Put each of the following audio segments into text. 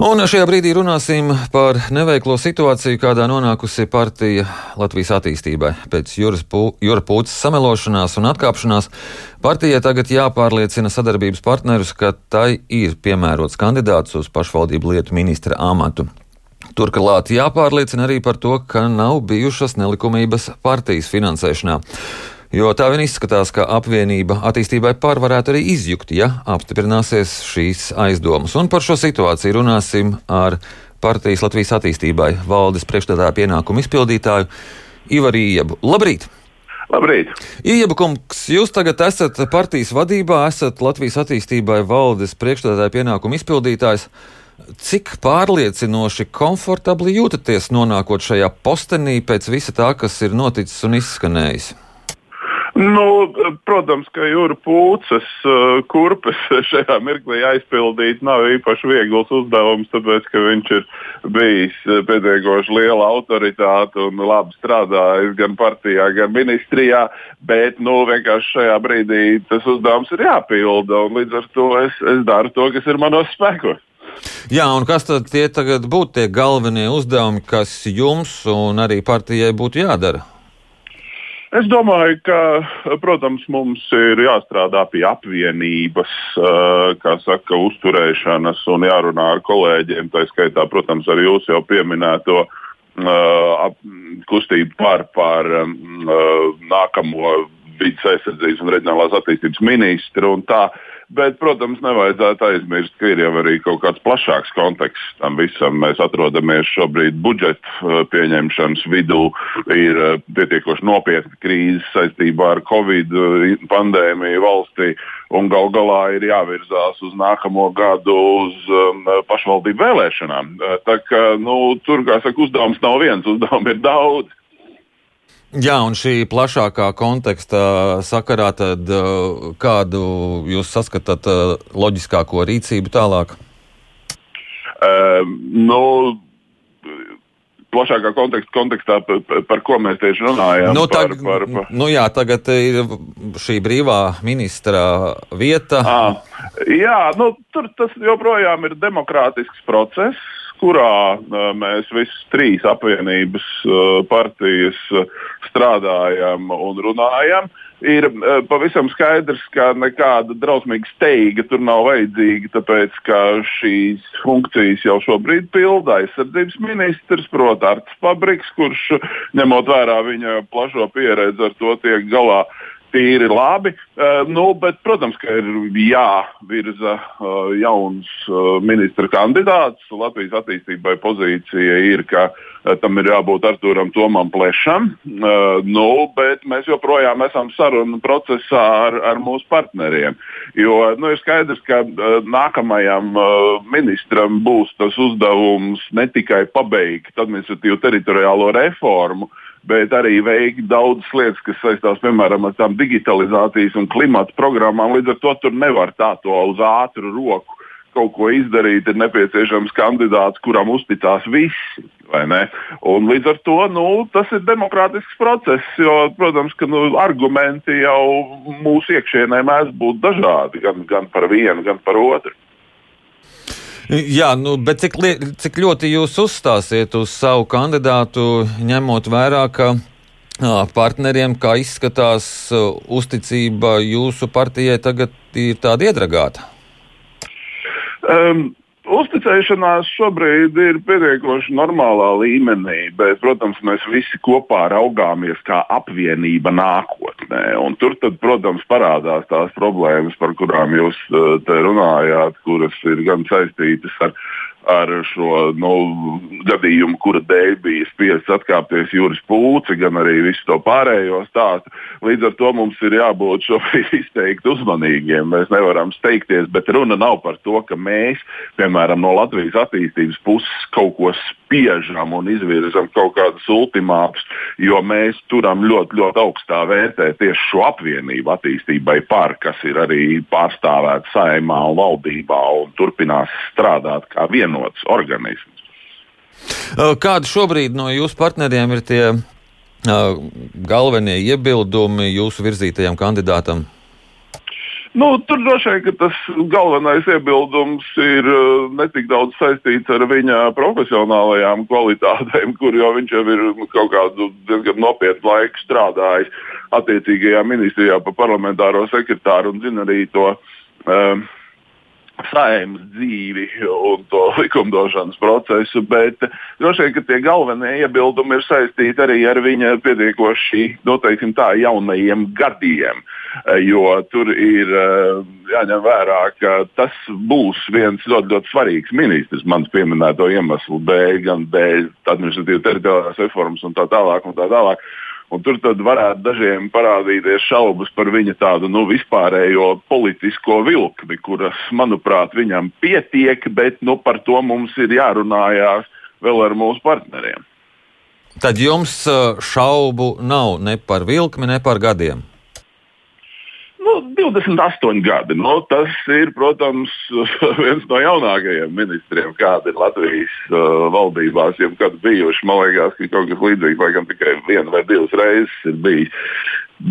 Un šajā brīdī runāsim par neveiklo situāciju, kādā nonākusi partija Latvijas attīstībai. Pēc Jūra Pūces samelošanās un atkāpšanās partijai tagad jāpārliecina sadarbības partnerus, ka tai ir piemērots kandidāts uz pašvaldību lietu ministra amatu. Turklāt jāpārliecina arī par to, ka nav bijušas nelikumības partijas finansēšanā. Jo tā vien izskatās, ka apvienība attīstībai par varētu arī izjukt, ja apstiprināsies šīs aizdomas. Un par šo situāciju runāsim ar partijas Latvijas attīstībai valdes priekšstādātāju pienākumu izpildītāju Ivaru Iebu. Labrīt! Labrīt! Iebu kungs, jūs tagad esat partijas vadībā, esat Latvijas attīstībai valdes priekšstādātāju pienākumu izpildītājs. Cik pārliecinoši, komfortabli jūtaties nonākot šajā postenī pēc visa tā, kas ir noticis un izskanējis? Nu, protams, ka jūra pūces kurpes šajā mirklī aizpildīt nav īpaši viegls uzdevums, tāpēc ka viņš ir bijis pietiekoši liela autoritāte un labi strādājis gan partijā, gan ministrijā. Bet nu, vienkārši šajā brīdī tas uzdevums ir jāpilda, un līdz ar to es, es daru to, kas ir manos spēkos. Jā, un kas tad tie tagad būtu tie galvenie uzdevumi, kas jums un arī partijai būtu jādara? Es domāju, ka, protams, mums ir jāstrādā pie apvienības, kā saka, uzturēšanas un jārunā ar kolēģiem. Tā skaitā, protams, arī jūs jau pieminēto kustību par, par nākamo vidas aizsardzības un reģionālās attīstības ministru. Bet, protams, nevajadzētu aizmirst, ka ir jau arī kaut kāds plašāks konteksts tam visam. Mēs atrodamies šobrīd budžeta uh, pieņemšanas vidū, ir uh, pietiekoši nopietna krīze saistībā ar Covid uh, pandēmiju valstī, un gal galā ir jāvirzās uz nākamo gadu uz um, pašvaldību vēlēšanām. Tā kā, nu, tur, kā saka, uzdevums nav viens, uzdevumi ir daudz. Jā, un šī plašākā konteksta sakarā, tad uh, kādu jūs saskatāt uh, loģiskāko rīcību tālāk? Uh, nu, plašākā konteksta, kontekstā, par, par ko mēs tieši runājam. Nu, tag, par, par, par... Nu jā, tagad ir šī brīvā ministra vieta. À, jā, nu, tur tas joprojām ir demokrātisks process kurā mēs visas trīs apvienības partijas strādājam un runājam. Ir pavisam skaidrs, ka nekāda drausmīga steiga tur nav vajadzīga, tāpēc ka šīs funkcijas jau šobrīd pilda aizsardzības ministrs, protams, Arts Fabriks, kurš ņemot vērā viņa plašo pieredzi ar to tiek galā tīri labi. Uh, nu, bet, protams, ka ir jāvirza uh, jauns uh, ministra kandidāts. Latvijas attīstībai pozīcija ir, ka tam ir jābūt Arturam Tomam Plešam. Nu, bet mēs joprojām esam sarunu procesā ar, ar mūsu partneriem. Jo nu, ir skaidrs, ka nākamajam ministram būs tas uzdevums ne tikai pabeigt administratīvu teritoriālo reformu, bet arī veikt daudzas lietas, kas saistās piemēram ar tām digitalizācijas un klimata programmām. Līdz ar to tur nevar tā to uz ātru roku kaut ko izdarīt. Ir nepieciešams kandidāts, kuram uzticās visi. Līdz ar to nu, tas ir demokrātisks process, jo, protams, ka nu, argumenti jau mūsu iekšienē mēdz būt dažādi, gan, gan par vienu, gan par otru. Jā, nu, bet cik, li, cik ļoti jūs uzstāsiet uz savu kandidātu, ņemot vērā, ka partneriem, kā izskatās, uzticība jūsu partijai tagad ir tāda iedragāta? Um, Uzticēšanās šobrīd ir pietiekoši normālā līmenī, bet, protams, mēs visi kopā raugāmies kā apvienība nākotnē. Un tur, tad, protams, parādās tās problēmas, par kurām jūs runājāt, kuras ir gan saistītas ar ar šo nu, gadījumu, kura dēļ bija spiests atkāpties jūras pūci, gan arī visu to pārējo stāstu. Līdz ar to mums ir jābūt šobrīd izteikti uzmanīgiem. Mēs nevaram steigties, bet runa nav par to, ka mēs, piemēram, no Latvijas attīstības puses kaut ko spiežam un izvirzam kaut kādus ultimātus, jo mēs turam ļoti, ļoti augstā vērtē tieši šo apvienību attīstībai par, kas ir arī pārstāvēta saimā un valdībā un turpinās strādāt kā viena vienots organisms. Kādi šobrīd no jūsu partneriem ir tie galvenie iebildumi jūsu virzītajam kandidātam? Nu, tur droši vien tas galvenais iebildums ir uh, ne tik daudz saistīts ar viņa profesionālajām kvalitātēm, kur jau viņš jau ir kaut kādu diezgan nopietnu laiku strādājis attiecīgajā ministrijā par parlamentāro sekretāru un zina arī to. Um, saimnes dzīvi un to likumdošanas procesu, bet droši vien, tie galvenie iebildumi ir saistīti arī ar viņa pietiekoši, noteikti tā, jaunajiem gadiem. Jo tur ir eh, jāņem vērā, ka tas būs viens ļoti, ļoti svarīgs ministrs manas pieminēto iemeslu dēļ, gan dēļ administratīvas teritoriālās reformas un tā tālāk. Un tā tālāk. Un tur varētu dažiem parādīties šaubas par viņa tādu nu, vispārējo politisko vilkli, kuras, manuprāt, viņam pietiek, bet nu, par to mums ir jārunājās vēl ar mūsu partneriem. Tad jums uh, šaubu nav ne par vilkli, ne par gadiem. Nu, 28 gadi. Nu, tas ir, protams, viens no jaunākajiem ministriem, kāda ir Latvijas uh, valdībās, jebkad bijuši. Man liekas, ka kaut kas līdzīgs, laikam tikai viena vai divas reizes ir bijis.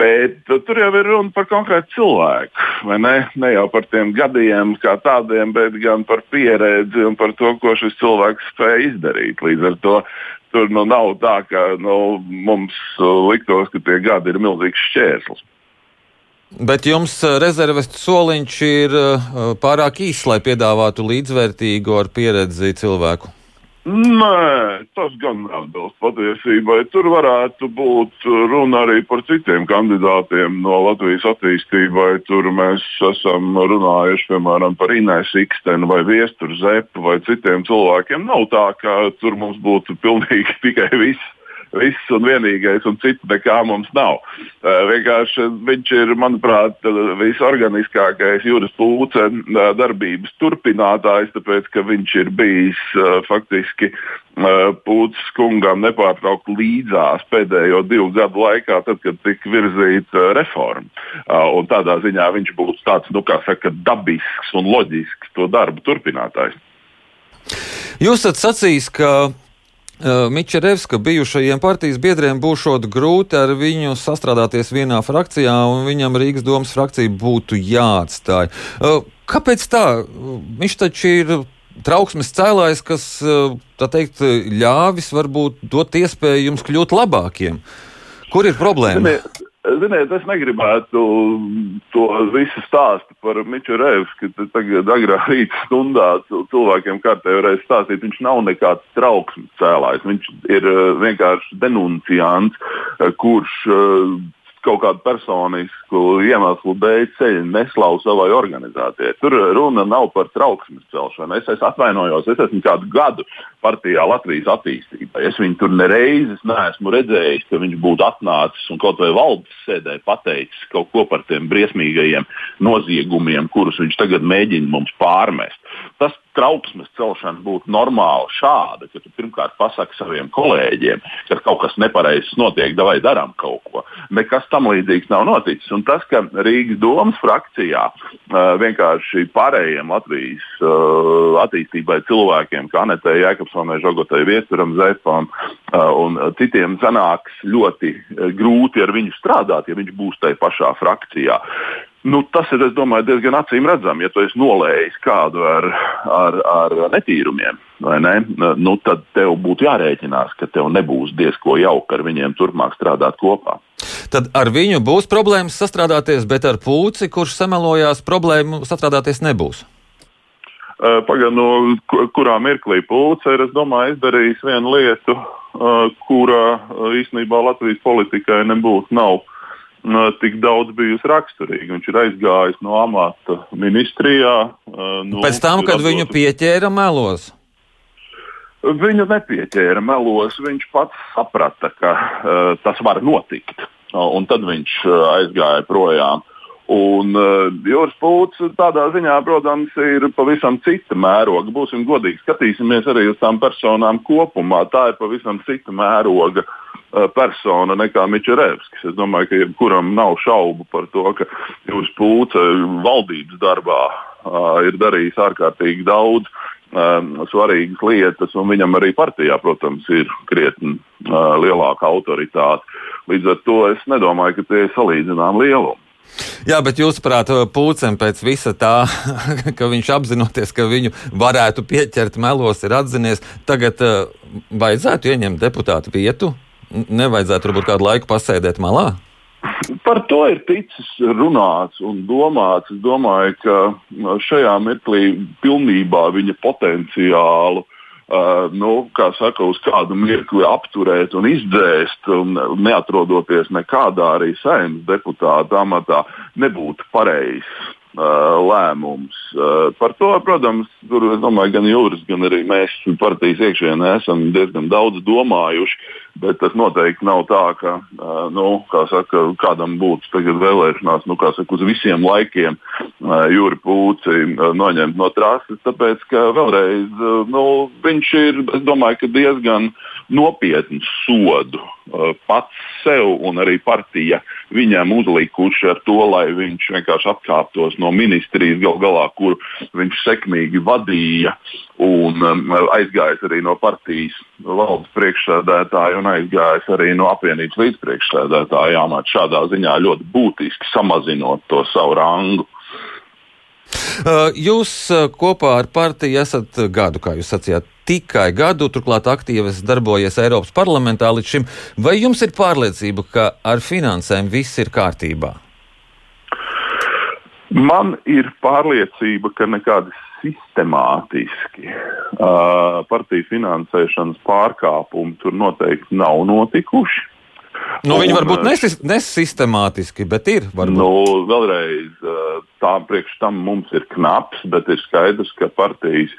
Bet uh, tur jau ir runa par konkrētu cilvēku. Ne? ne jau par tiem gadiem kā tādiem, bet gan par pieredzi un par to, ko šis cilvēks spēja izdarīt. Līdz ar to tur nu, nav tā, ka nu, mums uh, liktos, ka tie gadi ir milzīgs šķērslis. Bet jums eh, rezerves soliņš ir eh, pārāk īss, lai piedāvātu līdzvērtīgu ar pieredzi cilvēku. Nē, tas gan neatbilst patiesībai. Tur varētu būt runa arī par citiem kandidātiem no Latvijas attīstībai. Tur mēs esam runājuši piemēram par Inês Ikstenu vai Viesturu Zepu vai citiem cilvēkiem. Nav tā, ka tur mums būtu pilnīgi tikai viss viss un vienīgais, un citu nekā mums nav. Vienkārši viņš ir, manuprāt, visorganiskākais jūras pūce darbības turpinātājs, tāpēc ka viņš ir bijis faktiski Pūcis kungam nepārtraukti līdzās pēdējo divu gadu laikā, tad, kad tika virzīta reforma. Un tādā ziņā viņš būtu tāds, nu, kā saka, dabisks un loģisks to darbu turpinātājs. Jūs esat sacījis, ka Mičerevska bijušajiem partijas biedriem būšot grūti ar viņu sastrādāties vienā frakcijā, un viņam Rīgas domas frakcija būtu jāatstāj. Kāpēc tā? Viņš taču ir trauksmes cēlājs, kas, tā teikt, ļāvis varbūt dot iespēju jums kļūt labākiem. Kur ir problēma? Ziniet, Ziniet, es negribētu to visu stāstu par Miču Rēvsu, ka tagad agrā rīta stundā cilvēkiem kārtējo reizi stāstīt. Viņš nav nekāds trauksmes cēlājs. Viņš ir eh, vienkārši denunciants, eh, kurš eh, kaut kādu personisku iemeslu dēļ ceļ neslavu savai organizācijai. Tur runa nav par trauksmes celšanu. Es, es atvainojos, es esmu kādu gadu partijā Latvijas attīstībai. Es viņu tur nereizes neesmu redzējis, ka viņš būtu atnācis un kaut vai valdes sēdē pateicis kaut ko par tiem briesmīgajiem noziegumiem, kurus viņš tagad mēģina mums pārmest. Tas trauksmes celšana būtu normāla šāda, ka tu pirmkārt pasaki saviem kolēģiem, ka kaut kas nepareizs notiek, vai darām kaut ko. Nekas tam līdzīgs nav noticis. Un tas, ka Rīgas domas frakcijā vienkārši pārējiem Latvijas attīstībai cilvēkiem, kā Anetē Jēkabsonai, Žogotai Viesturam, Zepam un citiem, sanāks ļoti grūti ar viņu strādāt, ja viņš būs tajā pašā frakcijā. Nu, tas ir domāju, diezgan acīm redzami. Ja tu esi nolējis kādu ar, ar, ar netīrumiem, ne? nu, tad tev būtu jārēķinās, ka tev nebūs diezko jauki ar viņiem turpmāk strādāt kopā. Tad ar viņu būs problēmas sastrādāties, bet ar pūci, kurš samelojās, problēmu sastrādāties nebūs. Pagaidām, no kurā mirklī pūce ir domāju, izdarījis vienu lietu, kurā uh, īstenībā Latvijas politikai nebūtu nav nu, tik daudz bijusi raksturīga. Viņš ir aizgājis no amata ministrijā. Nu, Pēc tam, kad viņu pieķēra melos. Viņu nepieķēra melos. Viņš pats saprata, ka uh, tas var notikt. Un tad viņš uh, aizgāja projām. Un uh, Jūras Pūts tādā ziņā, protams, ir pavisam cita mēroga. Būsim godīgi, skatīsimies arī uz tām personām kopumā. Tā ir pavisam cita mēroga uh, persona nekā Mičerevskis. Es domāju, ka jebkuram nav šaubu par to, ka jūs pūce valdības darbā uh, ir darījis ārkārtīgi daudz um, svarīgas lietas, un viņam arī partijā, protams, ir krietni lielāka autoritāte. Līdz ar to es nedomāju, ka tie ir salīdzināmi lielumi. Jā, bet jūsuprāt, Pūcēm pēc visa tā, ka viņš apzinoties, ka viņu varētu pieķert melos, ir atzinies, tagad uh, vajadzētu ieņemt deputātu vietu? Nevajadzētu varbūt kādu laiku pasēdēt malā? Par to ir ticis runāts un domāts. Es domāju, ka šajā mirklī pilnībā viņa potenciālu uh, Uh, nu, kā saka, uz kādu mirkli apturēt un izdzēst, un neatrodoties nekādā arī saimnes deputāta amatā, nebūtu pareizs. Lēmums. Par to, protams, tur, domāju, gan Jūras, gan arī mēs partijas iekšienē esam diezgan daudz domājuši. Bet tas noteikti nav tā, ka nu, saka, kādam būtu vēlēšanās nu, saka, uz visiem laikiem jūri pūci noņemt no trases. Tāpēc, ka vēlreiz nu, viņš ir domāju, diezgan nopietnu sodu pats sev un arī partija viņam uzlikuši ar to, lai viņš vienkārši atkāptos no ministrijas gal galā, kur viņš sekmīgi vadīja un um, aizgājis arī no partijas valdes priekšsēdētāja un aizgājis arī no apvienības līdzpriekšsēdētāja amata. Šādā ziņā ļoti būtiski samazinot to savu rangu. Uh, jūs uh, kopā ar partiju esat gadu, kā jūs sacījāt, tikai gadu, turklāt aktīvi darbojies Eiropas parlamentā līdz šim. Vai jums ir pārliecība, ka ar finansēm viss ir kārtībā? Man ir pārliecība, ka nekādi sistemātiski uh, partiju finansēšanas pārkāpumi tur noteikti nav notikuši. Nu, viņi varbūt nesistemātiski, bet ir. Varbūt. Nu, vēlreiz, tā priekš tam mums ir knaps, bet ir skaidrs, ka partijas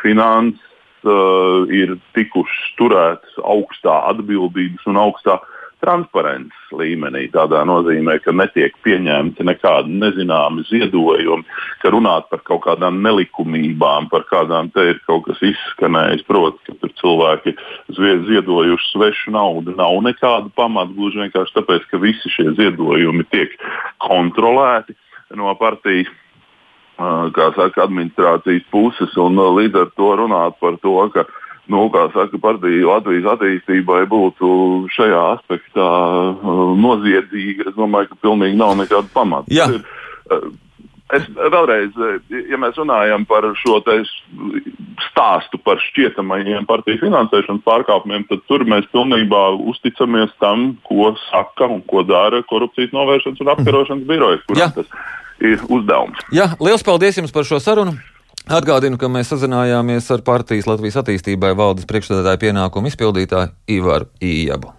finanses uh, ir tikušas turētas augstā atbildības un augstā transparences līmenī. Tādā nozīmē, ka netiek pieņemti nekādi nezināmi ziedojumi, ka runāt par kaut kādām nelikumībām, par kādām te ir kaut kas izskanējis. Protams, ka tur cilvēki ziedojuši svešu naudu. Nav nekādu pamatu gluži vienkārši tāpēc, ka visi šie ziedojumi tiek kontrolēti no partijas kā saka, administrācijas puses, un līdz ar to runāt par to, ka nu, saka, partija Latvijas attīstībai būtu šajā aspektā noziedzīga, es domāju, ka pilnīgi nav nekāda pamata. Uh, es vēlreiz, ja mēs runājam par šo stāstu par šķietamajiem partiju finansēšanas pārkāpumiem, tad tur mēs pilnībā uzticamies tam, ko saka un ko dara korupcijas novēršanas un apkarošanas birojas, kurām tas ir uzdevums. Jā, liels paldies jums par šo sarunu! Atgādinu, ka mēs sazinājāmies ar partijas Latvijas attīstībai valdes priekšstādātāju pienākumu izpildītāju Ivaru Ījabu.